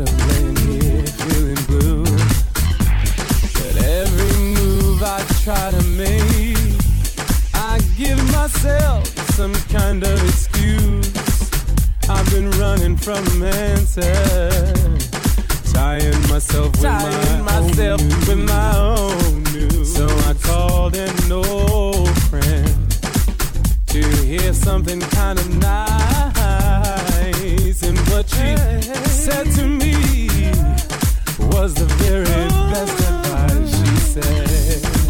laying here feeling blue. But every move I try to make, I give myself some kind of excuse. I've been running from answers, tying myself with my myself own with my own news. So I called an old friend to hear something kind of nice. And what she said to me was the very best advice. She said,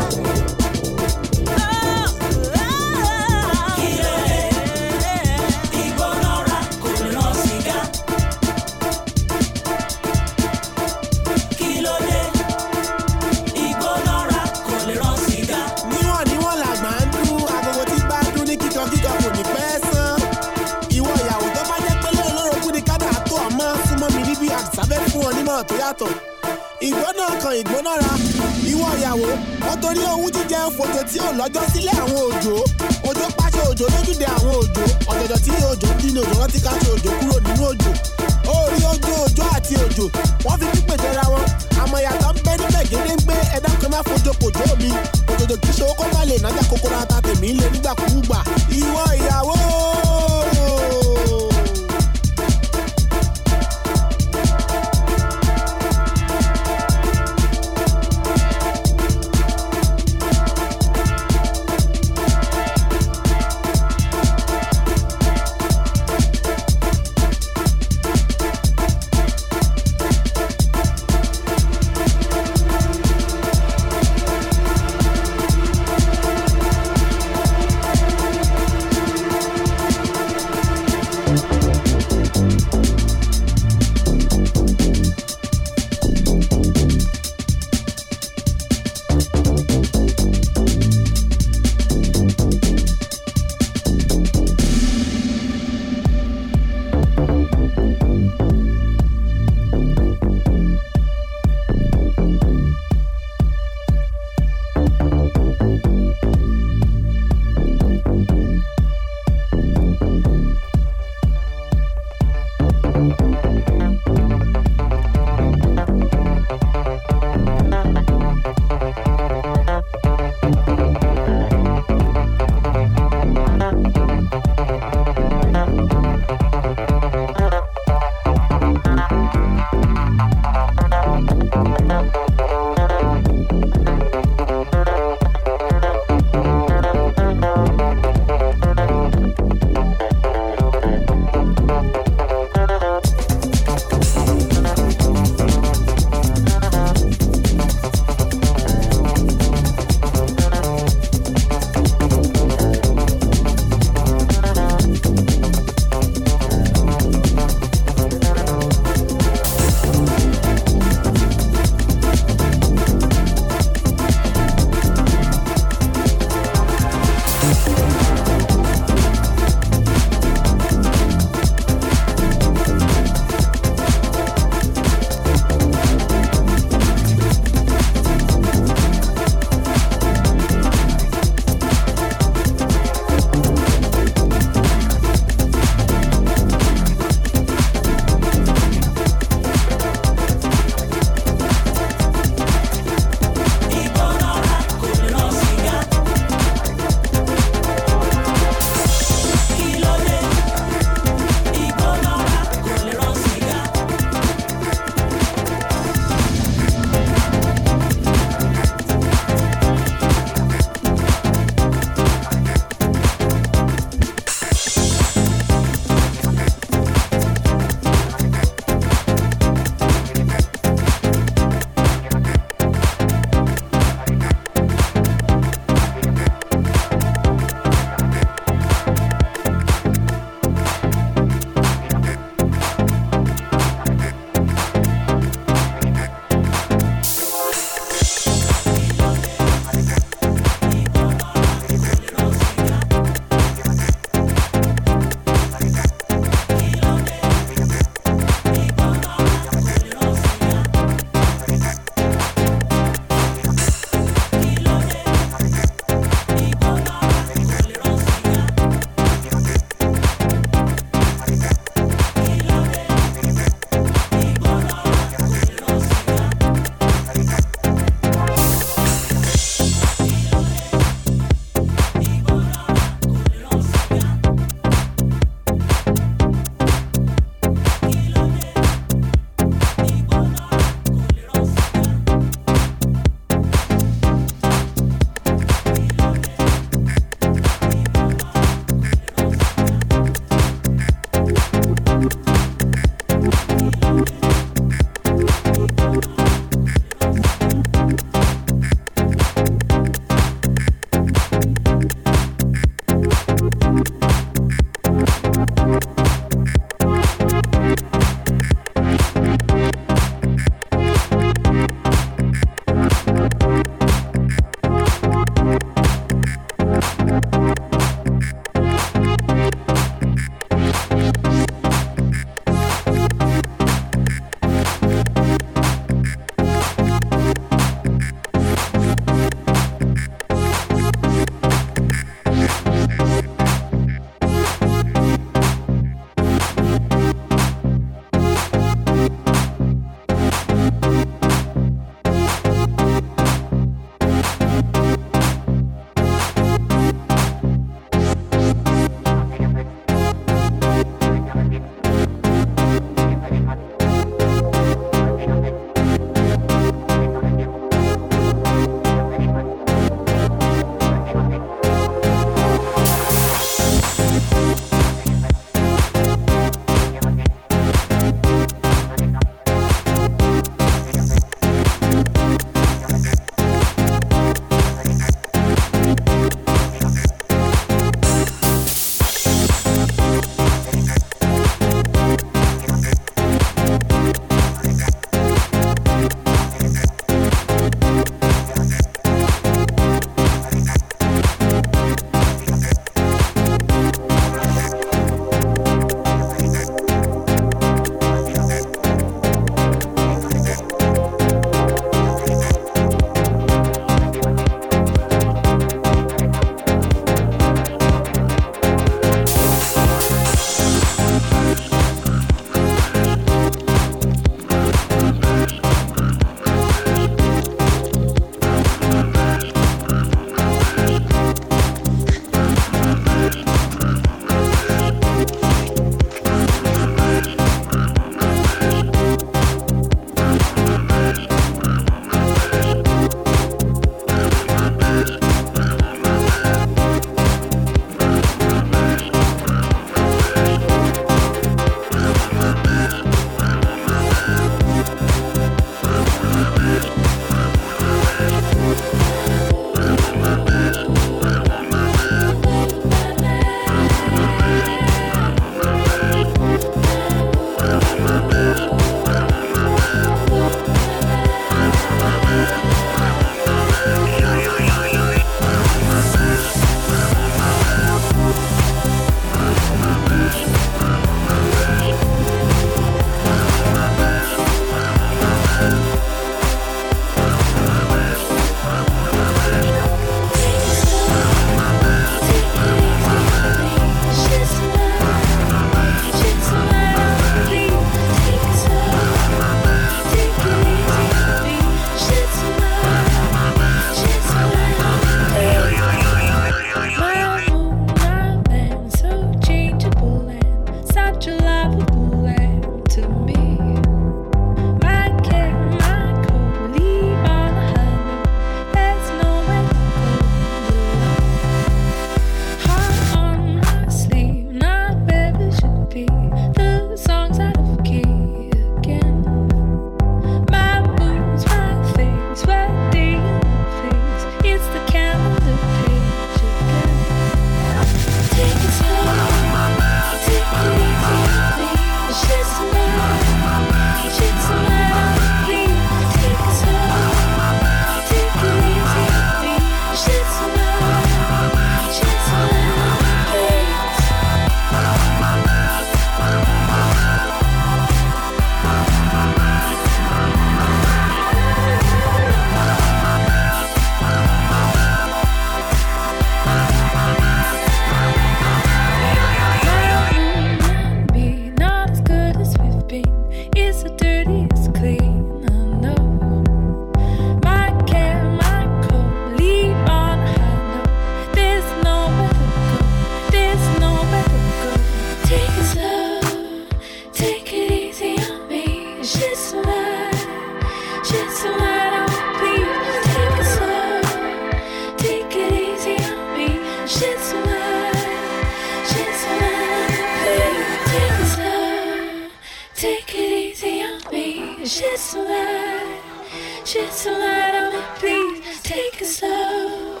Take it easy on me. It's just a lot. Just a lot on me, please. Take it slow.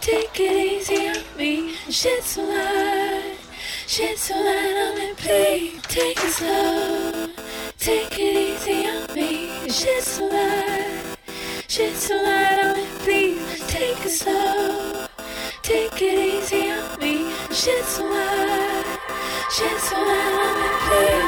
Take it easy on me. It's just a lot. Just a lot on me, please. Take it slow. Take it easy on me. It's just a lot. Just a lot on me, please. Take it slow. Take it easy on me. It's just a lot. Just a lot on me, please.